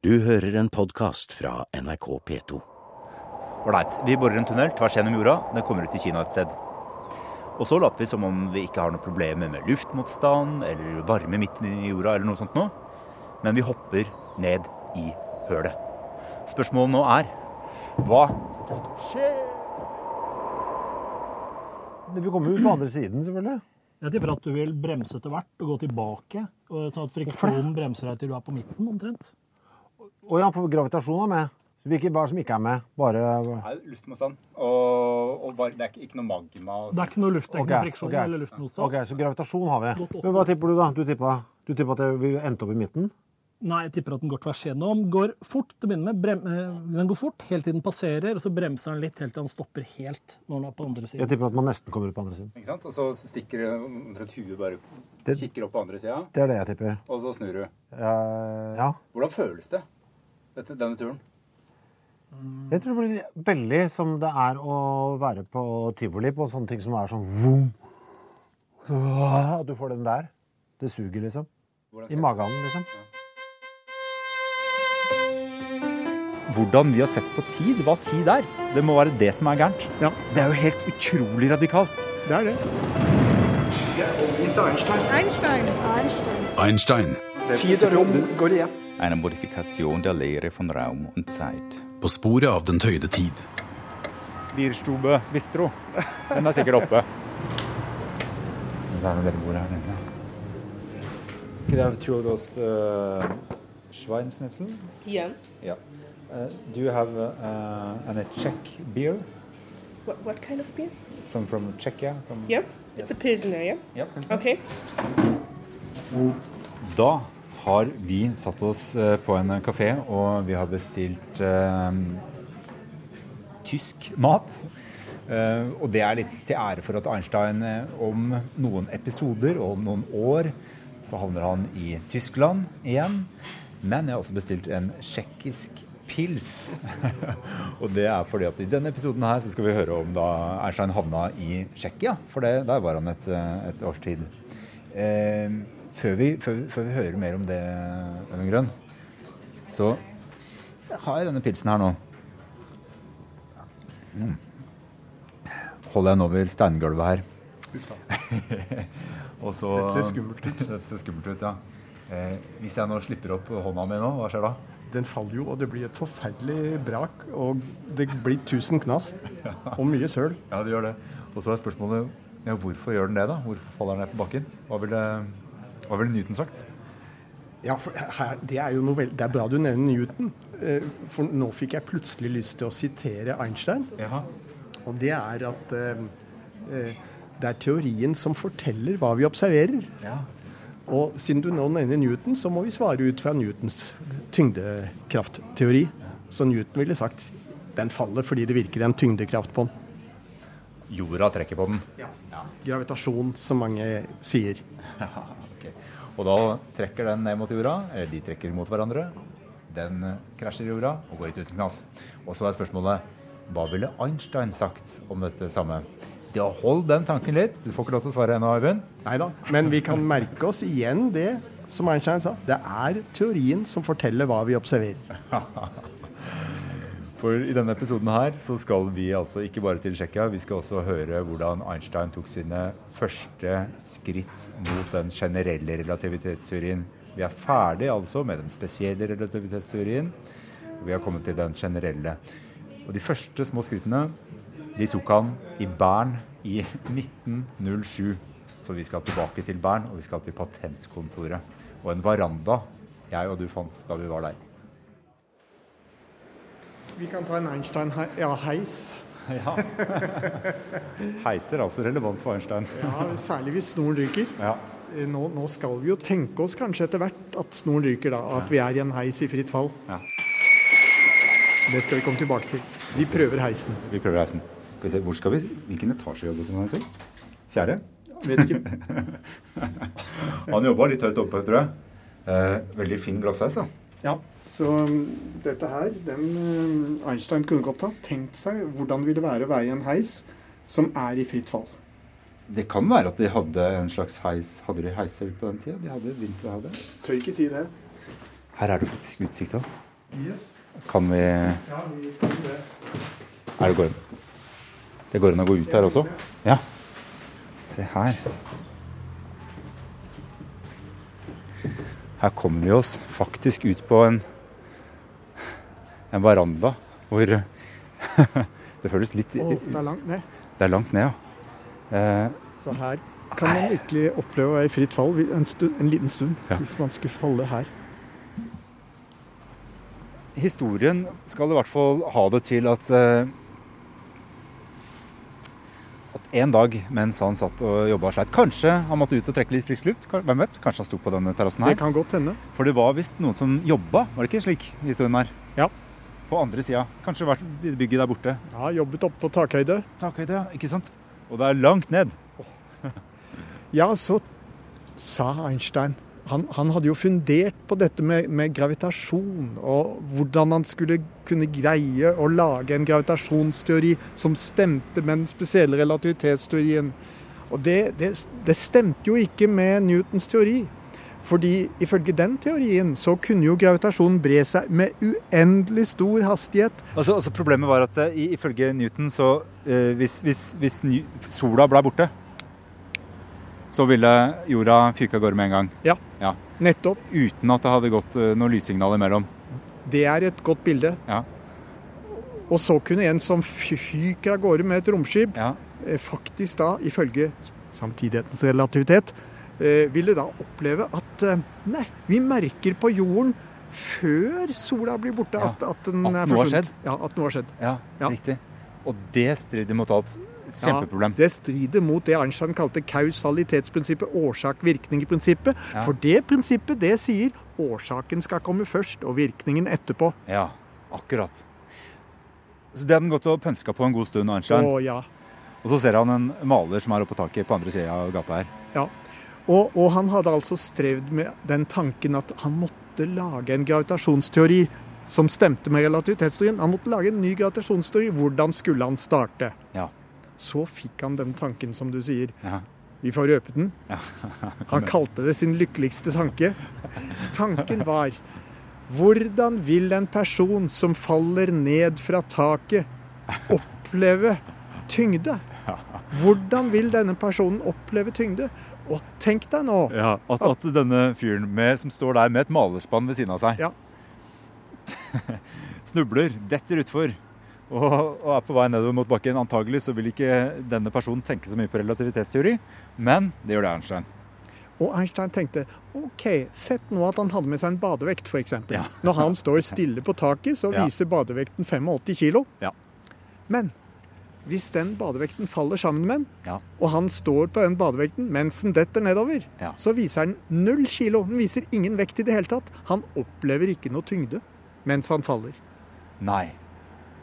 Du hører en podkast fra NRK P2. Ålreit. Vi borer en tunnel tvers gjennom jorda. Den kommer ut i Kina et sted. Og så later vi som om vi ikke har noe problemer med luftmotstand eller varme midt i jorda eller noe sånt noe. Men vi hopper ned i hølet. Spørsmålet nå er hva skjer? Vi kommer komme ut på andre siden, selvfølgelig. Jeg tipper at du vil bremse etter hvert og gå tilbake, og sånn at friksjonen bremser deg til du er på midten omtrent. Å ja, for gravitasjon er med. Hvilke hva er det som ikke er med? Bare er luftmotstand. Og, og bare, det er ikke, ikke noe magma. og Det er ikke noe luft, det er ikke okay, noe friksjon ok. eller luftmotstand. OK, så gravitasjon har vi. Men hva tipper du, da? Du tippa, du tippa at vi endte opp i midten? Nei, jeg tipper at den går tvers gjennom. Går fort til å begynne med. Brem, eh, den går fort helt til den passerer, og så bremser den litt helt til den stopper helt når den er på andre siden. Jeg tipper at man nesten kommer ut på andre siden. Ikke sant? Og så stikker omtrent huet bare Det- Kikker opp på andre sida, Det er det jeg tipper. og så snur du. Eh, ja. Hvordan føles det, dette, denne turen? Jeg tror det blir veldig som det er å være på tivoli på sånne ting som er sånn vroom. At du får den der. Det suger, liksom. I magen, liksom. Hvordan vi har sett på tid, hva tid er. Det må være det som er gærent. Ja. Det er jo helt utrolig radikalt. Det er det. Einstein. Einstein Tid og rom går i Eine Modifikation der Lehre von Raum und Zeit. på sporet av den tøyde tid. Bierstube bistro. Den er sikkert oppe. Så det er noe dere bor her nede. Could I have two of those uh, Schweinsnitzel? Yeah. Yeah. Uh, do you have uh, any Czech beer? What, what kind of beer? Some from Czechia? Some... Yeah. It's a Pilsner, yeah? Ja, Okay. Da har vi satt oss eh, på en kafé, og vi har bestilt eh, tysk mat. Eh, og det er litt til ære for at Einstein eh, om noen episoder og om noen år så havner han i Tyskland igjen. Men jeg har også bestilt en tsjekkisk pils. og det er fordi at i denne episoden her så skal vi høre om da Einstein havna i Tsjekkia. For det, der var han et, eh, et års tid. Eh, før, vi, før, før vi hører mer om det, Øyvind Grønn, så har jeg denne pilsen her nå. Mm. Holder jeg den over steingulvet her. Og så, Dette ser skummelt ut. Dette ser skummelt ut, ja. Eh, hvis jeg nå slipper opp hånda mi nå, hva skjer da? Den faller jo, og det blir et forferdelig brak. Og det blir tusen knas. Og mye søl. Ja, det gjør det. Og så er spørsmålet ja, hvorfor gjør den det, da? Hvorfor faller den ned på bakken? Hva ville, hva ville Newton sagt? Ja, for her, det er jo noe. Det er bra du nevner Newton. Eh, For nå fikk jeg plutselig lyst til å sitere Einstein. Jaha. Og det er at eh, eh, det er teorien som forteller hva vi observerer. ja. Og siden du nå nevner Newton, så må vi svare ut fra Newtons tyngdekraftteori. Så Newton ville sagt den faller fordi det virker en tyngdekraft på den. Jorda trekker på den. Ja. Gravitasjon, som mange sier. Ok. Og da trekker den ned mot jorda, eller de trekker mot hverandre. Den krasjer i jorda og går i tusen knas. Og så er spørsmålet hva ville Einstein sagt om dette samme? Ja, hold den tanken litt. Du får ikke lov til å svare ennå, Øyvind. Nei da. Men vi kan merke oss igjen det som Einstein sa. Det er teorien som forteller hva vi observerer. For i denne episoden her så skal vi altså ikke bare til Tsjekkia, vi skal også høre hvordan Einstein tok sine første skritt mot den generelle relativitetsteorien. Vi er ferdig altså med den spesielle relativitetsteorien. og Vi har kommet til den generelle. Og de første små skrittene de tok han i Bern i 1907. Så vi skal tilbake til Bern, og vi skal til patentkontoret. Og en veranda jeg og du fant da vi var der. Vi kan ta en Einstein-heis. Ja. Heiser er også relevant for Einstein. Ja, særlig hvis snoren ryker. Ja. Eh, Nå, nå skal vi jo tenke oss kanskje etter hvert at snoren ryker, da. At vi er i en heis i fritt fall. Ja. Det skal vi komme tilbake til. Vi prøver heisen. Vi prøver heisen. Skal vi se, hvor skal vi? Hvilken etasje jobber du på? Fjerde? Vet ikke. Han jobba litt høyt oppe, tror jeg. Eh, veldig fin glassheis, da. Ja, så um, dette her, den um, Einstein kunne godt ha tenkt seg hvordan det ville være å være i en heis som er i fritt fall. Det kan være at de hadde en slags heis Hadde de heiser på den tida? De hadde begynt å ha det. Tør ikke si det. Her er det faktisk utsikt òg. Kan vi Ja, vi Er det går an? Det går an å gå ut her også? Ja. Se her. Her kommer vi oss faktisk ut på en, en veranda hvor Det føles litt Å, det er langt ned. Det er langt ned, ja. Eh, Så her kan man virkelig oppleve å være i fritt fall en, stund, en liten stund, Ja. hvis man skulle falle her. historien skal i hvert fall ha det til at eh, en dag mens han satt og jobba og sleit Kanskje han måtte ut og trekke litt frisk luft? Hvem vet? Kanskje han sto på denne terrassen Det kan godt hende. For det var visst noen som jobba, var det ikke slik historien her? Ja. På andre sida. Kanskje vært i bygget der borte. Ja, jobbet oppe på takhøyde. Takhøyde, ja. Ikke sant? Og det er langt ned. Ja, så sa Einstein han, han hadde jo fundert på dette med, med gravitasjon, og hvordan han skulle kunne greie å lage en gravitasjonsteori som stemte med den spesielle relativitetsteorien. Og det, det, det stemte jo ikke med Newtons teori. Fordi ifølge den teorien så kunne jo gravitasjonen bre seg med uendelig stor hastighet. Altså, altså Problemet var at eh, ifølge Newton så uh, hvis, hvis, hvis sola ble borte, så ville jorda fyke av gårde med en gang. Ja, Ja. nettopp. Uten at det hadde gått eh, noe lyssignal imellom. Det er et godt bilde. Ja. Og så kunne en som fyker av gårde med et romskip, Ja. eh, faktisk da, ifølge samtidighetens relativitet, eh, ville da oppleve at nei, vi merker på jorden før sola blir borte at, at den at er forsvunnet. Ja, at noe har skjedd. ja, Ja. riktig. Og det strider mot alt. Kjempeproblem. Ja, det strider mot det Einstein kalte kausalitetsprinsippet, årsak-virkning-prinsippet. Ja. For det prinsippet det sier årsaken skal komme først, og virkningen etterpå. Ja, akkurat. Så det hadde han gått og pønska på en god stund, Einstein. Å ja. Og så ser han en maler som er oppe på taket på andre sida av gata her. Ja. Og, og han hadde altså strevd med den tanken at han måtte lage en gravitasjonsteori som stemte med relativitetsteorien. Han måtte lage en ny gravitasjonsteori. Hvordan skulle han starte? Ja. Så fikk han den tanken som du sier. Ja. Vi får røpe den. Han kalte det sin lykkeligste tanke. Tanken var hvordan vil en person som faller ned fra taket, oppleve tyngde? Hvordan vil denne personen oppleve tyngde? Og tenk deg nå Ja, at, at denne fyren med, som står der med et malerspann ved siden av seg, Ja. snubler, detter utfor og, og er på vei nedover mot bakken. Antagelig så vil ikke denne personen tenke så mye på relativitetsteori, men det gjør det Einstein. Og Einstein tenkte OK, sett nå at han hadde med seg en badevekt, f.eks. Ja. Når han står stille på taket, så Ja. viser badevekten 85 kilo. Ja. Men hvis den badevekten faller sammen med den, Ja. og han står på den badevekten mens den detter nedover, Ja. så viser den null kilo. Den viser ingen vekt i det hele tatt. Han opplever ikke noe tyngde mens han faller. Nei.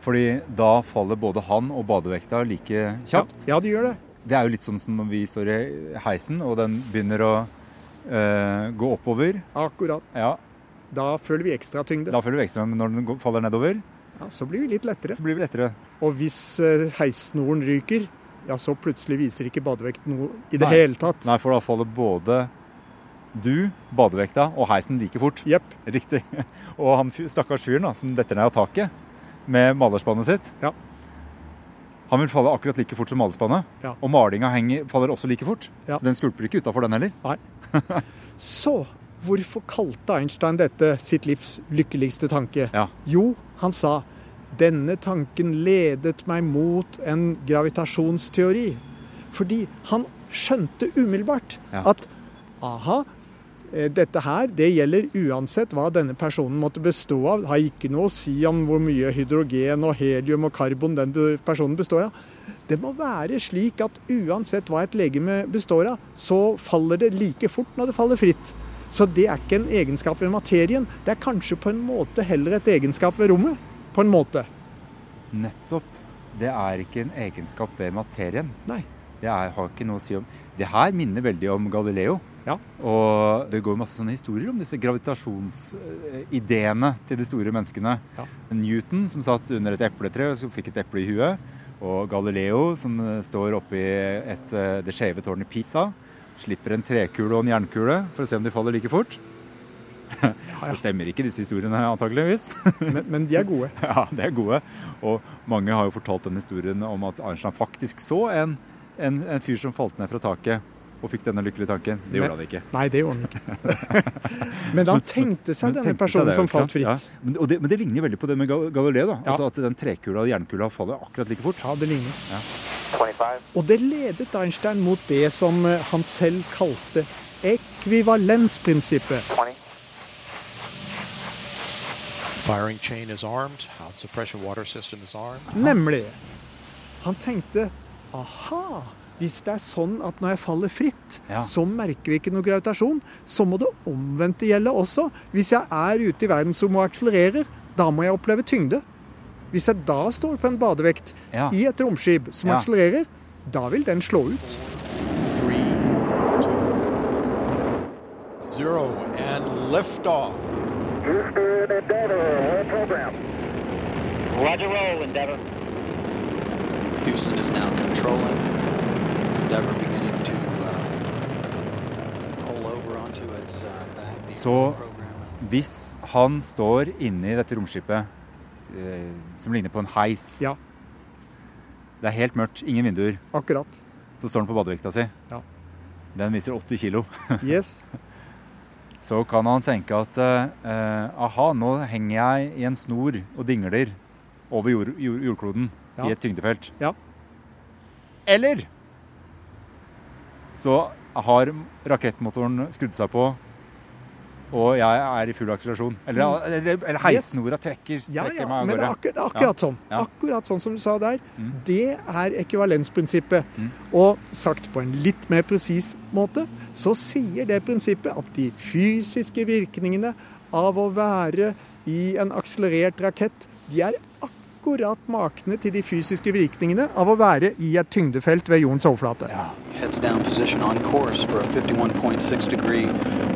Fordi da faller både han og badevekta like kjapt. Ja, ja, de gjør det. Det er jo litt sånn som når vi står i heisen, og den begynner å eh, gå oppover. Akkurat. Ja, Da føler vi ekstra tyngde. Da føler vi ekstra, men når den faller nedover, Ja, så blir vi litt lettere. så blir vi lettere. Og hvis eh, heissnoren ryker, ja, så plutselig viser ikke badevekten noe i det Nei. hele tatt. Nei, for da faller både du, badevekta og heisen like fort. Yep. Riktig. Og han stakkars fyren da, som detter ned av taket med malerspannet sitt, Ja. han vil falle akkurat like fort som malerspannet. Ja. Og malinga henger, faller også like fort. Ja. Så den skulper ikke utafor den heller. Nei. Så hvorfor kalte Einstein dette sitt livs lykkeligste tanke? Ja. Jo, han sa denne tanken ledet meg mot en gravitasjonsteori. Fordi han skjønte umiddelbart at aha, dette her det gjelder uansett hva denne personen måtte bestå av. Det har ikke noe å si om hvor mye hydrogen og helium og karbon den personen består av. Det må være slik at uansett hva et legeme består av, så faller det like fort når det faller fritt. Så det er ikke en egenskap ved materien. Det er kanskje på en måte heller et egenskap ved rommet. På en måte. Nettopp. Det er ikke en egenskap ved materien. Nei. Det er, har ikke noe å si om Det her minner veldig om Galileo. Ja. Og det går masse sånne historier om disse gravitasjonsideene til de store menneskene. Ja. Newton som satt under et epletre og fikk et eple i huet. Og Galileo som eh, står oppi et, eh, det skjeve tårnet i Pisa. Slipper en trekule og en jernkule for å se om de faller like fort. Det stemmer ikke, disse historiene, antakeligvis. Men, men de er gode. Ja, de er gode. Og mange har jo fortalt den historien om at Einstein faktisk så en, en, en fyr som falt ned fra taket og fikk denne lykkelige tanken. Det gjorde han ikke. Nei, det gjorde han ikke. Men han tenkte seg Men denne tenkte personen seg det, som falt fritt. Ja. Men, og det, men det ligner veldig på det med Galileo. da. Ja. Altså At den trekula og jernkula faller akkurat like fort. Ja, det ligner. Og det ledet Einstein mot det som eh, han selv kalte ekvivalensprinsippet. Firing chain is armed. House suppression water system is armed. Nemlig Han tenkte aha, hvis det er sånn at når jeg faller fritt, Ja. så merker vi ikke noe gravitasjon, så må det omvendte gjelde også. Hvis jeg er ute i verdensrommet og akselererer, da må jeg oppleve tyngde. Hvis jeg da står på en badevekt Ja. i et romskip som Ja. akselererer, da vil den slå ut. Three, two, zero, and liftoff. Houston is now controlling. Roger roll, to Houston pull over onto Så hvis han står inne i dette romskipet eh, som ligner på en heis Ja, Det er helt mørkt, ingen vinduer. akkurat. Så står han på badevekta si. Ja. Den viser 80 kilo. Yes. Så kan han tenke at eh, aha, nå henger jeg i en snor og dingler over jord, jord, jordkloden Ja. i et tyngdefelt. Ja. Eller så har rakettmotoren skrudd seg på, og jeg er i full akselerasjon. Eller, eller, eller heissnora trekker, trekker ja, meg av men gårde. akkurat, akkurat sånn. Ja. Akkurat sånn som du sa der. Mm. Det er ekvivalensprinsippet. Mm. Og sagt på en litt mer presis måte, så sier det prinsippet at de fysiske virkningene av å være i en akselerert rakett, de er akkurat makne til de fysiske virkningene av å være i et tyngdefelt ved jordens overflate. 51.6 degree,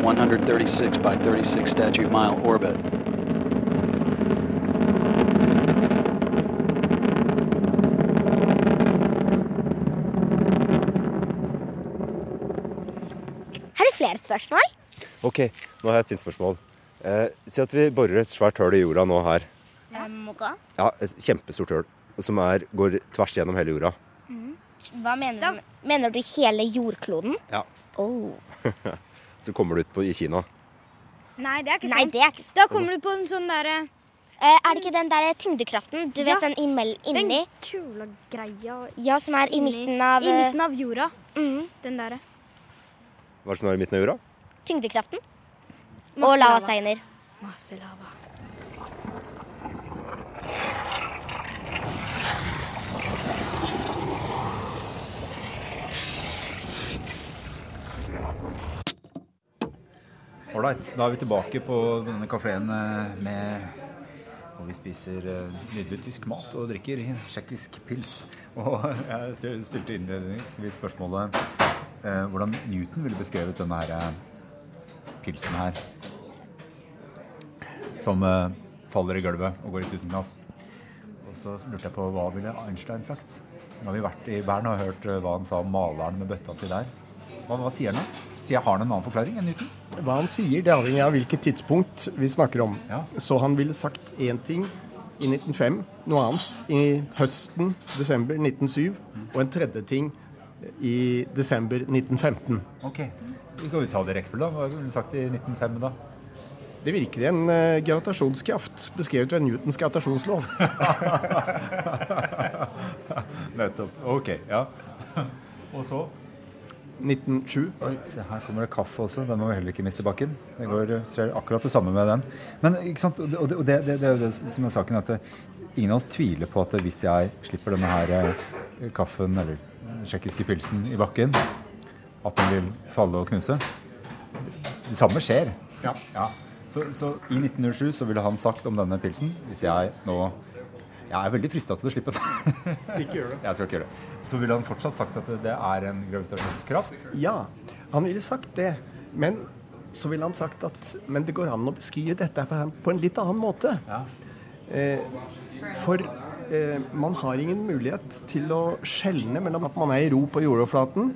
136 by 36 statute mile orbit. Har du flere spørsmål? Ok, nå har jeg et fint spørsmål. Eh, si at vi borer et svært hull i jorda nå her. Um. Ja, Et kjempestort hull som er, går tvers gjennom hele jorda. Hva mener du? Mener du hele jordkloden? Ja. Oh. Så kommer du ut på, i Kina. Nei, det er ikke Nei, sant. det er ikke Da kommer du på en sånn derre Eh, Er det ikke den der tyngdekraften? Du Ja. vet den inni Den inni? kula greia Ja, som er i inni- midten av I eh, midten av jorda. mm, Den derre. Hva er det som er i midten av jorda? tyngdekraften. Masse Og lava. lavasteiner. Masse lava. Ålreit, da er vi tilbake på denne kafeen med hvor vi spiser eh, nydelig tysk mat og drikker tsjekkisk pils. Og jeg stilte innledningsvis spørsmålet eh, hvordan Newton ville beskrevet denne her eh, pilsen her. Som eh, faller i gulvet og går i tusenknass. Og så lurte jeg på hva ville Einstein sagt? Nå har vi vært i Bern og hørt eh, hva han sa om maleren med bøtta si der. Hva, hva sier han da? Sier han en annen forklaring enn Newton? Hva han sier, det avhenger av hvilket tidspunkt vi snakker om. Ja. Så han ville sagt én ting i 1905, noe annet i høsten, desember 1907, og en tredje ting i desember 1915. Ok. Vi kan jo ta det i rekkefølge, da. Hva ville du sagt i 1905 da? Det virker en uh, gravitasjonskraft beskrevet ved Newtons gravitasjonslov. Nettopp. Ok, ja. Og så? 1907. Oi, se her kommer det kaffe også. Den må vi heller ikke miste bakken. Det går akkurat det samme med den. Men ikke sant, og det, og det, det, det er jo det som er saken, at ingen av oss tviler på at hvis jeg slipper denne her eh, kaffen eller tsjekkiske pilsen i bakken, at den vil falle og knuse. Det samme skjer. Ja. Så, så i 1907 så ville han sagt om denne pilsen, hvis jeg nå jeg er veldig frista til å slippe den. Ikke gjør det. Jeg skal ikke gjøre det. Så ville han fortsatt sagt at det er en gravitasjonskraft. Ja, han ville sagt det. Men så ville han sagt at Men det går an å beskrive dette på en- litt annen måte. Ja. Eh, for eh, man har ingen mulighet til å skjelne mellom at man er i ro på jordoverflaten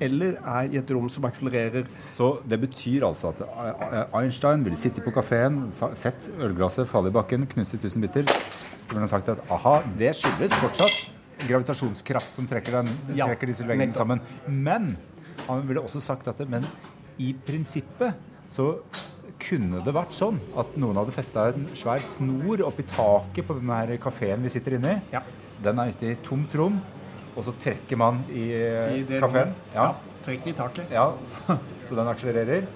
eller er i et rom som akselererer. Så det betyr altså at eh, Einstein ville sitte på kafeen, sett ølglasset falle i bakken, knust i tusen biter. Så ville han sagt at aha, det skyldes fortsatt gravitasjonskraft som trekker, den, Ja, trekker disse veggene sammen. Men han ville også sagt at det, men i prinsippet så kunne det vært sånn at noen hadde festa en svær snor oppi taket på denne her kafeen vi sitter inne i. Den er ute i tomt rom, og så trekker man i, I kafeen. Ja. Ja. Trekker i taket. Ja, så, så den akselererer.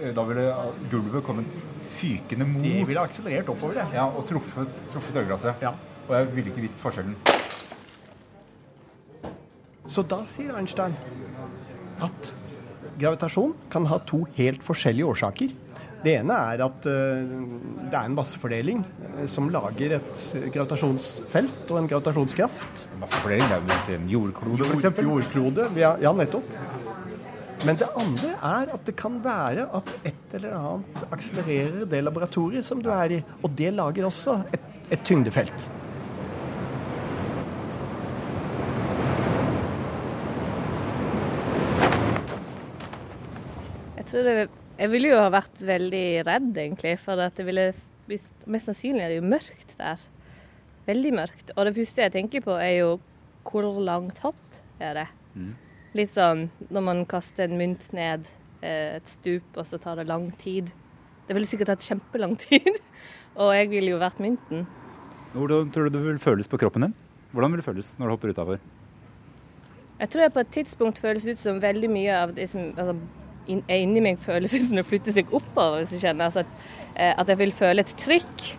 Eh, Da ville gulvet kommet fykende mot Det ville akselerert oppover, det. Ja, og truffet, truffet ølglasset. Og jeg ville ikke visst forskjellen. Så da sier Einstein at gravitasjon kan ha to helt forskjellige årsaker. Det ene er at eh, det er en massefordeling eh, som lager et gravitasjonsfelt og en gravitasjonskraft. Massefordeling, det vil si en jordklode, f.eks.? Jord, jordklode, ja, ja, nettopp. Men det andre er at det kan være at et eller annet akselererer det laboratoriet som du er i. Og det lager også et, et tyngdefelt. Jeg tror det Jeg ville jo ha vært veldig redd, egentlig. For at det ville Mest sannsynlig er det jo mørkt der. Veldig mørkt. Og det første jeg tenker på, er jo hvor langt hopp er det? Mm. Litt sånn når man kaster en mynt ned eh, et stup, og så tar det lang tid. Det ville sikkert tatt kjempelang tid. og jeg ville jo vært mynten. Hvordan tror du det vil føles på kroppen din? Hvordan vil det føles når du hopper utafor? Jeg tror jeg på et tidspunkt føles ut som veldig mye av det som altså, er inni meg føles ut som det flytter seg oppover, hvis du kjenner. Altså, at, eh, at jeg vil føle et trykk,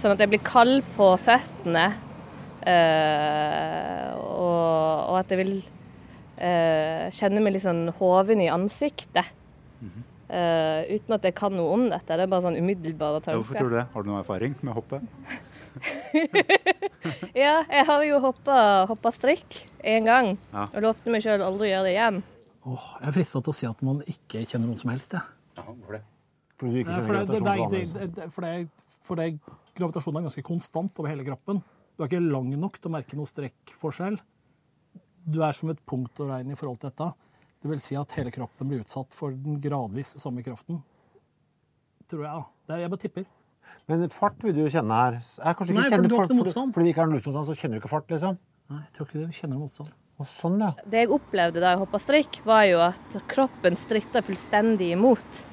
sånn at jeg blir kald på føttene. Øh, og, og at jeg vil eh, kjenne meg litt sånn hoven i ansiktet. Eh, uten at jeg kan noe om dette. Det er bare sånn umiddelbare tanker. Hvorfor tror du det? Har du noe erfaring med hoppet? Ja, jeg har jo hoppa, strikk én gang. Ja. Og lovte meg sjøl aldri å gjøre det igjen. Åh, jeg er frista til å si at man ikke kjenner noen som helst, jeg. hvorfor det? Fordi du ikke kjenner gravitasjonen er ganske konstant over hele kroppen. Du er ikke lang nok til å merke noe strekkforskjell. Du er som et punkt å regne i forhold til dette. Det vil si at hele kroppen blir utsatt for den gradvis samme kraften. Tror jeg, da. Jeg bare tipper. Men fart vil du jo kjenne her. Er kanskje Nei, for du har ikke motstand. Fordi det ikke er noe luftmotstand, så kjenner du ikke fart, liksom? Nei, jeg tror ikke du kjenner motstand. Og sånn, ja. Det jeg opplevde da jeg hoppa strikk, var jo at kroppen stritta fullstendig imot.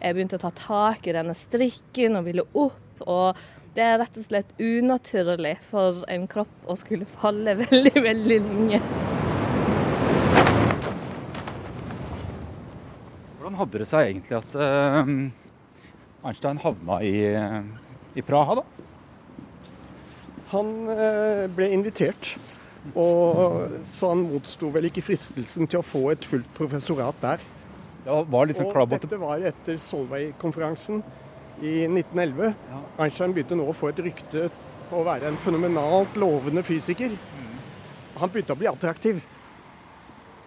Jeg begynte å ta tak i denne strikken og ville opp. Og det er rett og slett unaturlig for en kropp å skulle falle veldig, veldig lenge. Hvordan hadde det seg egentlig at uh, Einstein havna i, i Praha, da? Han uh, ble invitert, og så han motsto vel ikke fristelsen til å få et fullt professorat der. Det var litt sånn og dette var etter Solveig-konferansen i 1911. Einstein begynte nå å få et rykte på å være en fenomenalt lovende fysiker. Han begynte å bli attraktiv.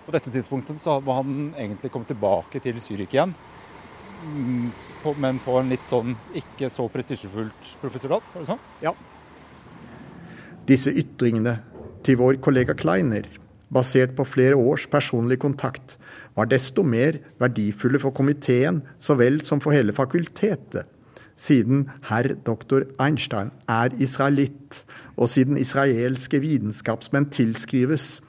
På dette tidspunktet så var han egentlig kommet tilbake til Zürich igjen. Mm, men på en litt sånn ikke så prestisjefullt professorat, var det sånn? Ja. Disse ytringene til vår kollega Kleiner, basert på flere års personlig kontakt, var desto mer verdifulle for komiteen så vel som for hele fakultetet, siden herr doktor Einstein er israelitt, og siden israelske vitenskapsmenn tilskrives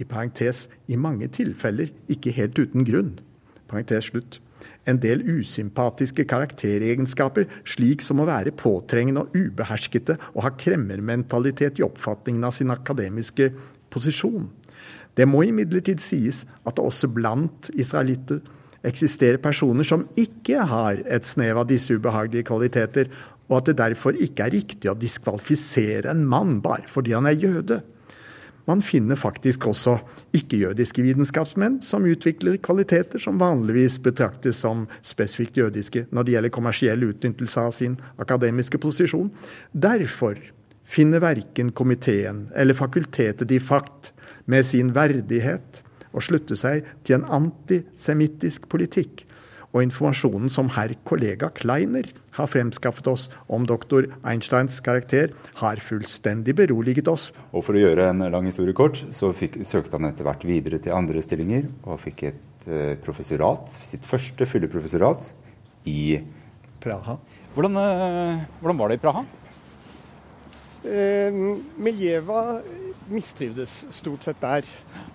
i parentes i mange tilfeller ikke helt uten grunn, parentes slutt, en del usympatiske karakteregenskaper, slik som å være påtrengende og ubeherskete og ha kremmermentalitet i oppfatningen av sin akademiske posisjon. Det må imidlertid sies at det også blant israelitter eksisterer personer som ikke har et snev av disse ubehagelige kvaliteter, og at det derfor ikke er riktig å diskvalifisere en mann bare fordi han er jøde. Man finner faktisk også ikke-jødiske vitenskapsmenn som utvikler kvaliteter som vanligvis betraktes som spesifikt jødiske når det gjelder kommersiell utnyttelse av sin akademiske posisjon. Derfor finner verken komiteen eller fakultetet i fakt med sin verdighet å slutte seg til en antisemittisk politikk, og informasjonen som herr kollega Kleiner har fremskaffet oss om doktor Einsteins karakter, har fullstendig beroliget oss. Og for å gjøre en lang historie kort, så fikk, søkte han etter hvert videre til andre stillinger, og fikk et eh, professorat, sitt første fulle professorat, i Praha. Hvordan, eh, hvordan var det i Praha? Eh, Miljeva mistrivdes stort sett der,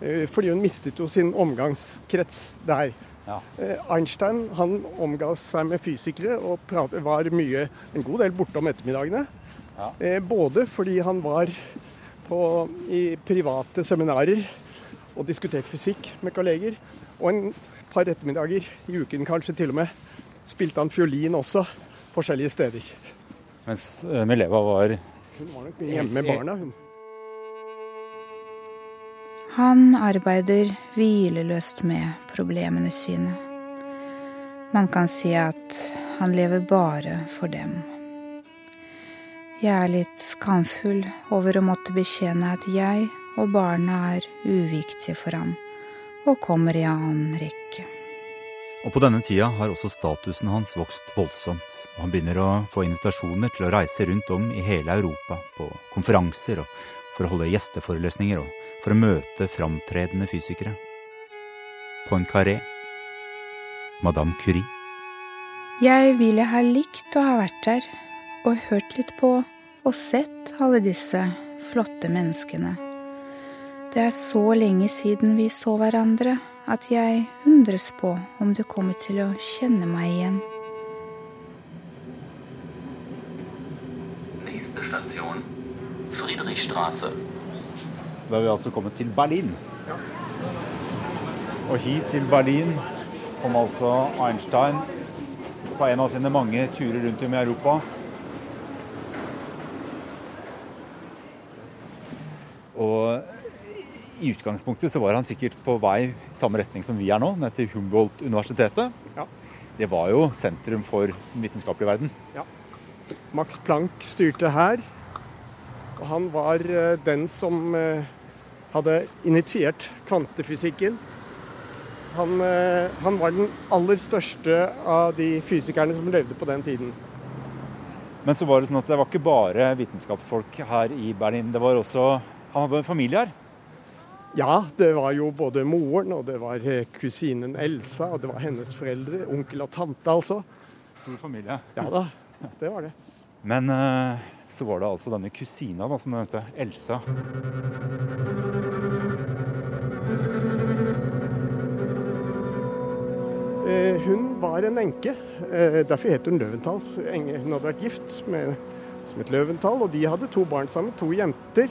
eh, fordi hun mistet jo sin omgangskrets der. Eh, Einstein han omga seg med fysikere og pratet, var mye, en god del borte om ettermiddagene. Ja. både fordi han var på, i private seminarer og diskuterte fysikk med kolleger, og en par ettermiddager i uken kanskje til og med spilte han fiolin også forskjellige steder. Mens eh, Mileva var Hun var nok hjemme med barna. hun. Han arbeider hvileløst med problemene sine. Man kan si at han lever bare for dem. Jeg er litt skamfull over å måtte bekjenne at jeg og barna er uviktige for ham, og kommer i annen rekke. Og på denne tida har også statusen hans vokst voldsomt, og han begynner å få invitasjoner til å reise rundt om i hele Europa på konferanser og for å holde gjesteforelesninger og for å møte framtredende fysikere. Poincaré, Madame Curie. Jeg ville ha likt å ha vært der og hørt litt på og sett alle disse flotte menneskene. Det er så lenge siden vi så hverandre at jeg undres på om du kommer til å kjenne meg igjen. Friedrichstraße. Da er vi altså kommet til Berlin. Og hit til Berlin kom altså Einstein på en av sine mange turer rundt om i Europa. Og i utgangspunktet så var han sikkert på vei i samme retning som vi er nå, ned til Humboldt-universitetet. Ja. Det var jo sentrum for den vitenskapelige verden. Ja. Max Planck styrte her. Og han var eh, den som eh, hadde initiert kvantefysikken. Han, eh, han var den aller største av de fysikerne som levde på den tiden. Men så var det sånn at det var ikke bare vitenskapsfolk her i Berlin. Det var også Han hadde en familie her. Ja, det var jo både moren, og det var kusinen Elsa, og det var hennes foreldre. Onkel og tante, altså. Stor familie. Ja da, det var det. Men eh, så var det altså denne kusina, da, som den heter, Elsa. Eh, hun var en enke. Eh, derfor het hun Løventhal. Hun hadde vært gift med som het Løventhal, og de hadde to barn sammen, to jenter.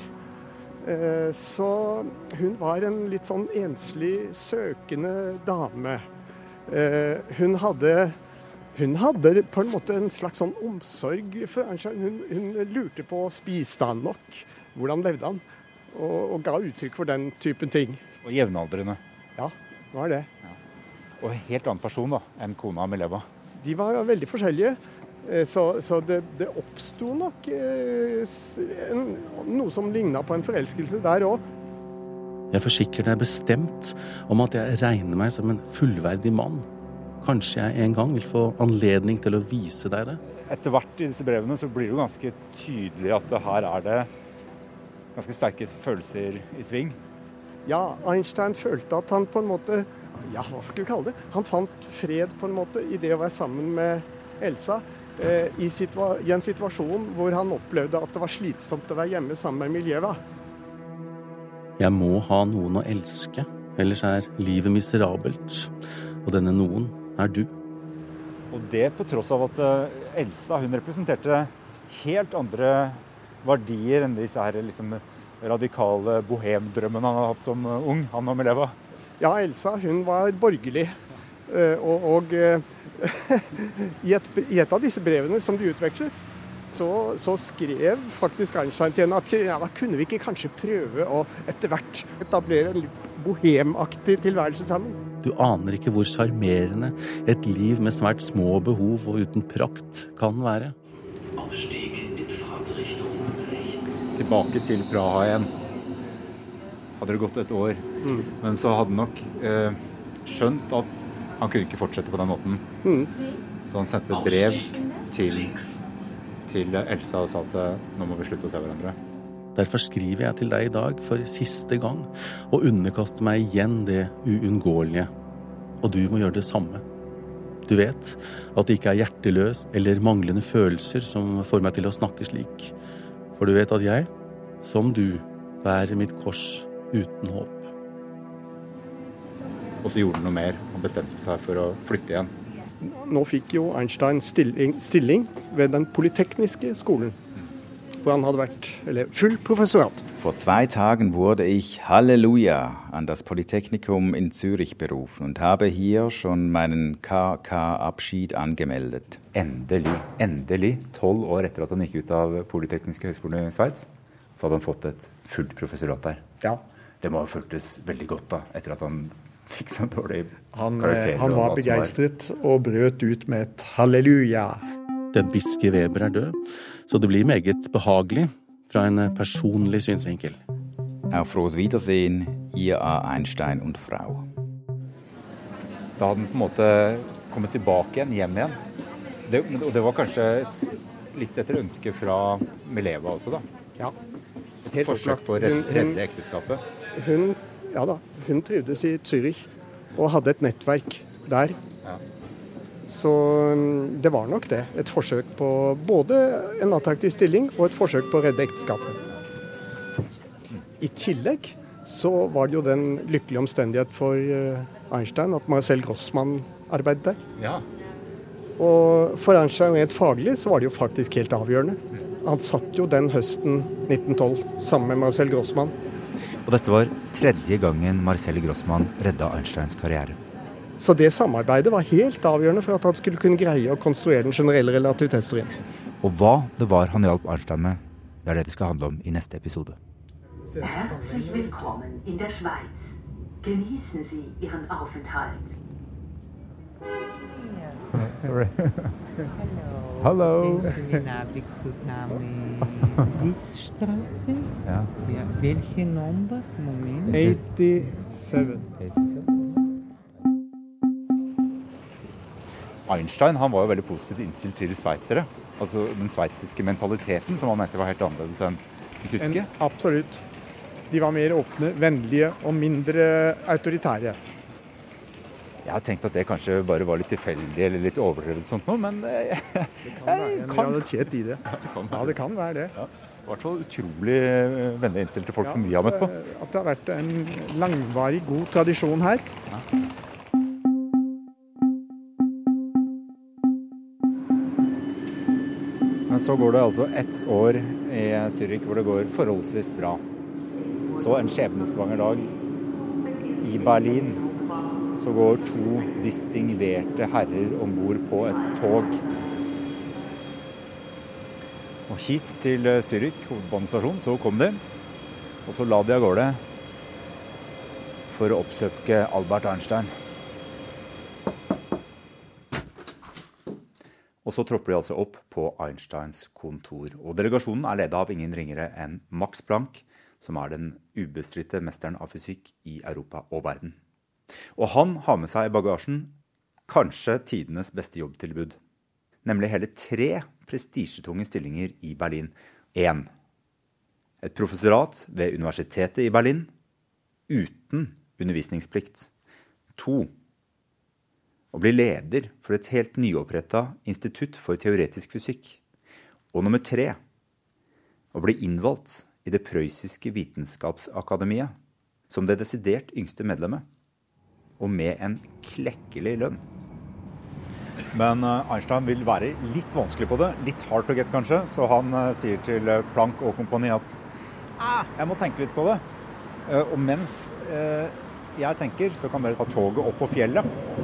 Eh, Så hun var en litt sånn enslig, søkende dame. Hun hadde, hun hadde på en måte en slags sånn omsorg for Einstein. Hun, hun lurte på spiste han nok, hvordan levde han, og, og ga uttrykk for den typen ting. Og jevnaldrende. Ja, det var det. Og en helt annen person da, enn kona Mileva. De var veldig forskjellige. Eh, Så, så det, det oppsto nok eh, en, noe som ligna på en forelskelse der òg. Jeg forsikrer deg bestemt om at jeg regner meg som en fullverdig mann. Kanskje jeg en gang vil få anledning til å vise deg det. Etter hvert i disse brevene så blir det jo ganske tydelig at det her er det ganske sterke følelser i sving. Ja, Einstein følte at han på en måte Ja, hva skal vi kalle det? Han fant fred på en måte i det å være sammen med Elsa. Eh, i, situa I en situasjon hvor han opplevde at det var slitsomt å være hjemme sammen med Miljeva. Jeg må ha noen å elske, ellers er livet miserabelt. Og denne noen er du. Og det på tross av at eh, Elsa hun representerte helt andre verdier enn disse her liksom radikale bohemdrømmene han hadde hatt som eh, ung, han og Meleva. Ja, Elsa hun var borgerlig. Eh, Og, og i, et, i et av disse brevene som de utvekslet, så, så skrev faktisk Einstein til henne at ja, da kunne vi ikke kanskje prøve å etter hvert etablere en litt bohemaktig tilværelse sammen. Du aner ikke hvor sjarmerende et liv med svært små behov og uten prakt kan være. Tilbake til Praha igjen. Hadde det gått et år. Mm. Men så hadde han nok eh, skjønt at Han kunne ikke fortsette på den måten. Mm. Så han sendte brev til, til Elsa og sa at eh, nå må vi slutte å se hverandre. Derfor skriver jeg til deg i dag for siste gang og underkaster meg igjen det uunngåelige. Og du må gjøre det samme. Du vet at det ikke er hjerteløs eller manglende følelser som får meg til å snakke slik. For du vet at jeg, som du, bærer mitt kors uten håp. Og så gjorde han noe mer. Han bestemte seg for å flytte igjen. Nå fikk jo Einstein stilling, stilling ved den polytekniske skolen, hvor han hadde vært eller, full professorat. Vor zwei Tagen wurde ich Halleluja an das Polytechnikum in Zürich berufen und habe hier schon meinen KK-Abschied angemeldet. Endelig, endelig, tolv år etter at han gikk ut av Politekniske høgskolen i Sveits, så hadde han fått et fullt professorat der. Ja. Det må ha føltes veldig godt da, etter at han fikk så dårlig eh, karakter. han han var begeistret og brøt ut med et halleluja. Den biske Weber er død, så det blir meget behagelig fra en personlig synsvinkel. Auf frohes Wiedersehen, ihr A. Einstein und Frau. Da hadde den på en måte kommet tilbake igjen, hjem igjen. Det, og det var kanskje et, litt etter ønske fra Mileva også, da. Ja. Et Helt forsøk på å redde, Hun- hun- redde ekteskapet. Hun, ja da, hun trivdes i Zürich og hadde et nettverk der. Ja. Så mm, det var nok det. Et forsøk på både en attraktiv stilling og et forsøk på å redde ekteskapet. I tillegg så var det jo den lykkelige omstendighet for eh, Einstein at Marcel Grossmann arbeidet der. Ja. Og for Einstein rent faglig så var det jo faktisk helt avgjørende. Han satt jo den høsten 1912 sammen med Marcel Grossmann. Og dette var tredje gangen Marcel Grossmann redda Einsteins karriere. Så det samarbeidet var helt avgjørende for at han skulle kunne greie å konstruere den generelle relativitetsteorien. Og hva det var han hjalp Arnstein med, det er det det skal handle om i neste episode. Herzlich willkommen in der Schweiz. Genießen Sie Ihren Aufenthalt. Sorry. Hello. Straße? Ja. Ja, welche Nummer? Moment. 87. Einstein han var jo veldig positivt innstilt til sveitsere. Altså den sveitsiske mentaliteten som han mente var helt annerledes enn den tyske. En, absolutt. De var mer åpne, vennlige og mindre autoritære. Jeg har tenkt at det kanskje bare var litt tilfeldig eller litt overdrevet sånt noe, men jeg, Det kan være en realitet i det. Ja, det kan være det. Ja, I hvert fall utrolig vennlig vennlig innstilte folk som vi har møtt på. eh, At det har vært en langvarig, god tradisjon her. Men så går det altså ett år i Zürich hvor det går forholdsvis bra. Så en skjebnesvanger dag i Berlin så går to distingverte herrer om bord på et tog. Og hit til Zürich, hovedbanestasjon, så kom de. Og så la de av gårde for å oppsøke Albert Einstein. Og så tropper de altså opp på Einsteins kontor. Og delegasjonen er ledet av ingen ringere enn Max Planck, som er den ubestridte mesteren av fysikk i Europa og verden. Og han har med seg i bagasjen kanskje tidenes beste jobbtilbud. Nemlig hele tre prestisjetunge stillinger i Berlin. Én. Et professorat ved Universitetet i Berlin uten undervisningsplikt. To å bli leder for et helt nyoppretta institutt for teoretisk fysikk. Og nummer tre å bli innvalgt i det prøyssiske vitenskapsakademiet som det desidert yngste medlemmet, og med en klekkelig lønn. Men eh, Einstein vil være litt vanskelig på det, litt hard to get kanskje, så han eh, sier til eh, Planck og kompani at ah, jeg må tenke litt på det. Og mens eh, jeg tenker, så kan dere ta toget opp på fjellet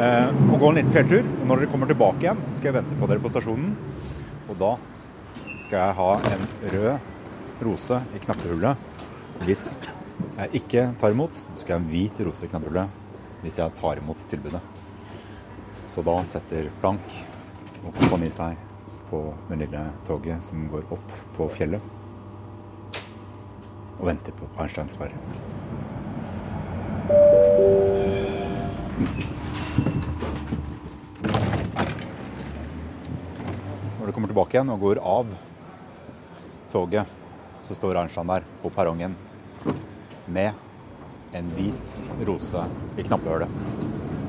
eh, og gå en liten fjelltur. Og når dere kommer tilbake igjen, så skal jeg vente på dere på stasjonen. Og da skal jeg ha en rød rose i knappehullet. Hvis jeg ikke tar imot, så skal jeg ha en hvit rose i knappehullet hvis jeg tar imot tilbudet. Så da setter Plank og kompani seg på det lille toget som går opp på fjellet. Og venter på Einsteins svar. Tilbake igjen og går av toget, så står Einstein der på perrongen med en hvit rose i knappehullet.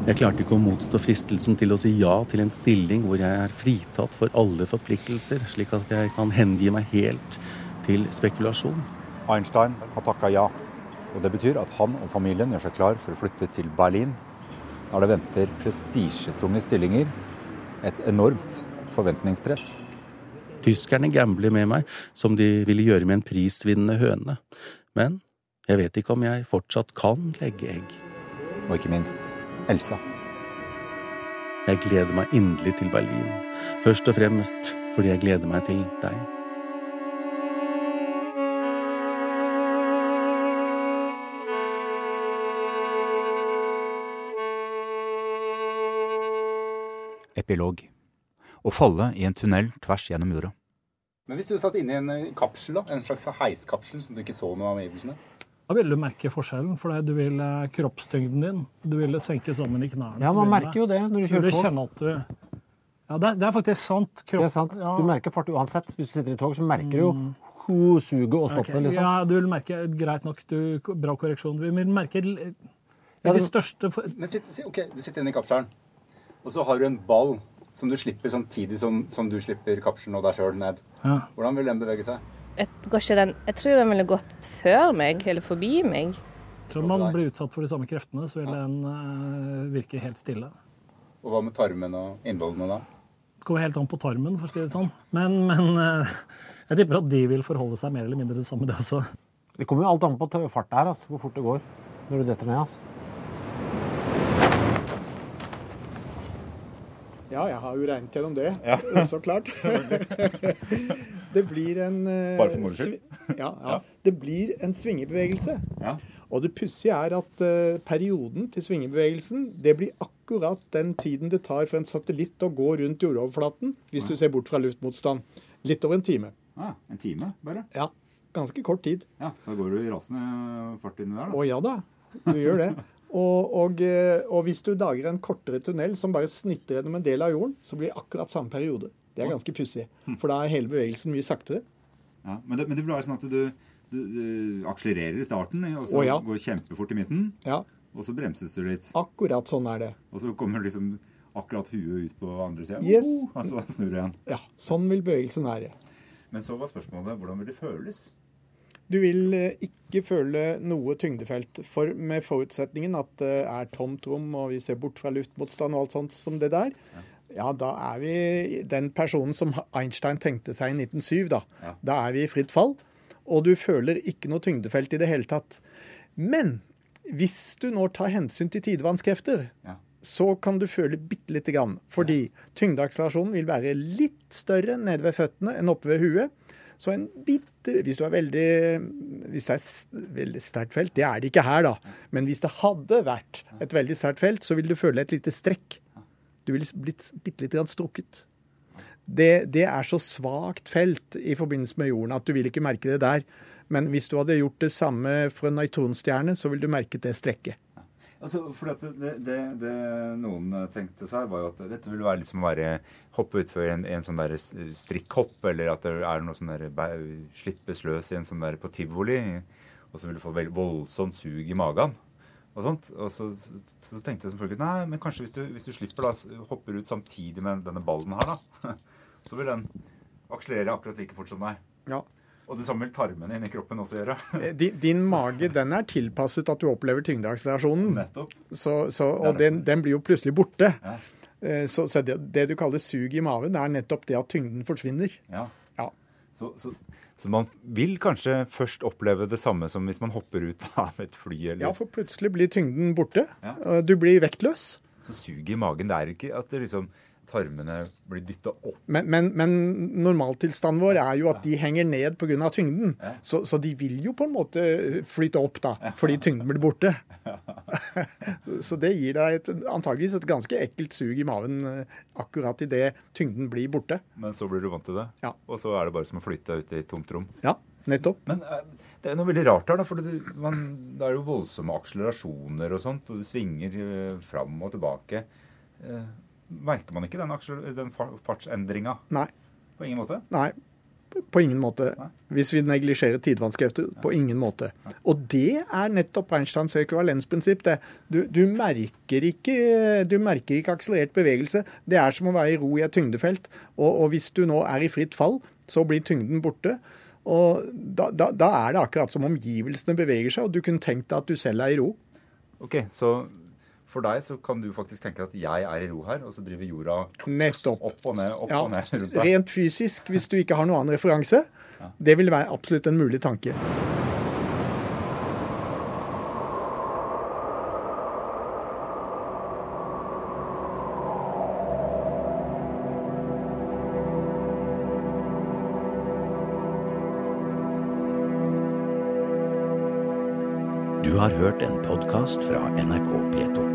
Jeg klarte ikke å motstå fristelsen til å si ja til en stilling hvor jeg er fritatt for alle forpliktelser, slik at jeg kan hengi meg helt til spekulasjon. Einstein har takka ja. Og det betyr at han og familien gjør seg klar for å flytte til Berlin. Der det venter prestisjetunge stillinger. Et enormt forventningspress. Tyskerne gambler med meg som de ville gjøre med en prisvinnende høne. Men jeg vet ikke om jeg fortsatt kan legge egg. Og ikke minst Elsa. Jeg gleder meg inderlig til Berlin. Først og fremst fordi jeg gleder meg til deg. Epilog. Å falle i en tunnel tvers gjennom jorda. Men hvis du satt inne i en eh, kapsel, da, en slags heiskapsel, som du ikke så noe av omgivelsene? Da ville du merke forskjellen, for du vil eh, kroppstyngden din du ville senke sammen i knærne. Ja, man merker jo det når du kjører på. kjenne at du Ja, det er, det er faktisk sant. Kropp, Det er sant. Ja. Du merker fart uansett. Hvis du sitter i tog, så merker du jo ho, suget og stoppet, Okay. liksom. Ja, du vil merke Greit nok, du, bra korreksjon. Du vil merke ja, det, de det- største for- Men sitt, si- ok, Du sitter inne i kapselen, og så har du en ball som du slipper samtidig som, som du slipper kapselen og deg sjøl ned. Ja. Hvordan vil den bevege seg? Jeg, går ikke den, jeg tror den ville gått før meg, eller forbi meg. Så om man blir utsatt for de samme kreftene, så vil den uh, virke helt stille. Og hva med tarmen og innvollene da? Det kommer helt an på tarmen, for å si det sånn. Men, men uh, jeg tipper at de vil forholde seg mer eller mindre det samme, det også. Det kommer jo alt an på farta her, altså, hvor fort det går når du detter ned. Altså. Ja, jeg har jo regnet gjennom det. Ja. Så klart. det blir en eh, Bare for moro skyld? Ja, ja. Det blir en svingebevegelse. Ja. Og det pussige er at uh, perioden til svingebevegelsen det blir akkurat den tiden det tar for en satellitt å gå rundt jordoverflaten, hvis du ser bort fra luftmotstand. Litt over en time. Ja, en time, bare? Ja. Ganske kort tid. Ja, Da går du i rasende fart inni der, da. Å ja da, du gjør det. Og, og, eh, og hvis du lager en kortere tunnel som bare snitter gjennom en del av jorden, så blir det akkurat samme periode. Det er ganske pussig. For da er hele bevegelsen mye saktere. Ja, men, det, men det blir sånn at du, du, du akselererer i starten, og så ja. går kjempefort i midten. Ja. Og så bremses du litt. Akkurat sånn er det. Og så kommer liksom akkurat huet ut på andre sida. Yes. og så snur du igjen. Ja, sånn vil bevegelsen være. Men så var spørsmålet hvordan vil det føles? Du vil eh, ikke føle noe tyngdefelt, for med forutsetningen at det er tomt rom og vi ser bort fra luftmotstand og alt sånt som det der, ja, da er vi den personen som Einstein tenkte seg i 1907, da. Ja. Da er vi i fritt fall, og du føler ikke noe tyngdefelt i det hele tatt. Men hvis du nå tar hensyn til tidevannskrefter, Ja. så kan du føle bitte lite grann. Fordi tyngdeakselerasjonen vil være litt større nede ved føttene enn oppe ved huet. Så en bitte Hvis du er veldig Hvis det er et veldig sterkt felt Det er det ikke her, da. Men hvis det hadde vært et veldig sterkt felt, så ville du føle et lite strekk. Du ville blitt bitte lite grann strukket. Det, det er så svakt felt i forbindelse med jorden at du vil ikke merke det der. Men hvis du hadde gjort det samme for en nøytronstjerne, så ville du merket det strekket. Altså, for det, det, det noen tenkte seg, var jo at dette ville være litt som å være, hoppe utfor en, en sånn der strikkhopp, eller at det er noe sånn der slippes løs i en sånn der på tivoli, og så vil du få veldig voldsomt sug i magen. Og, sånt. og så, så, så tenkte jeg selvfølgelig nei, men kanskje hvis du, hvis du slipper da, hopper ut samtidig med denne ballen her, da, så vil den akselerere akkurat like fort som deg. Ja. Og det samme vil tarmene inni kroppen også gjøre. Eh, Din, din mage den er tilpasset at du opplever tyngdeakselerasjonen. Nettopp. Så, så, og den, den blir jo plutselig borte. Ja. Eh, Så, så det, det du kaller sug i maven, er nettopp det at tyngden forsvinner. Ja. Ja. Så, så, man vil kanskje først oppleve det samme som hvis man hopper ut av et fly? Eller? Ja, for plutselig blir tyngden borte. Ja. Eh, Du blir vektløs. Så suget i magen, det er ikke at det liksom, tarmene blir dytta opp. Men, men, men normaltilstanden vår er jo at de henger ned pga. tyngden. Ja. Så, så de vil jo på en måte flyte opp, da, fordi tyngden blir borte. så det gir deg et, antageligvis et ganske ekkelt sug i maven eh, akkurat idet tyngden blir borte. Men så blir du vant til det. Ja. Og så er det bare som å flytte ut i tomt rom. Ja. Nettopp. Men eh, det er noe veldig rart her, da. For det, man, det er jo voldsomme akselerasjoner og sånt, og det svinger eh, fram og tilbake. Merker man ikke den, den fartsendringa? Nei. På ingen måte? Nei, på ingen måte. Hvis vi neglisjerer tidevannskrefter. På ingen måte. Og det er nettopp Einsteins ekvivalensprinsipp. Du, du, merker ikke, du merker ikke akselerert bevegelse. Det er som å være i ro i et tyngdefelt. Og, og hvis du nå er i fritt fall, så blir tyngden borte. Og da, da, da er det akkurat som omgivelsene beveger seg, og du kunne tenkt deg at du selv er i ro. Ok, så for deg så kan du faktisk tenke at jeg er i ro her, og så driver jorda Nettopp. opp og ned, opp Ja, og ned rundt deg. rent fysisk, hvis du ikke har noen annen referanse, det vil være absolutt en mulig tanke. Du har hørt en podkast fra NRK P2.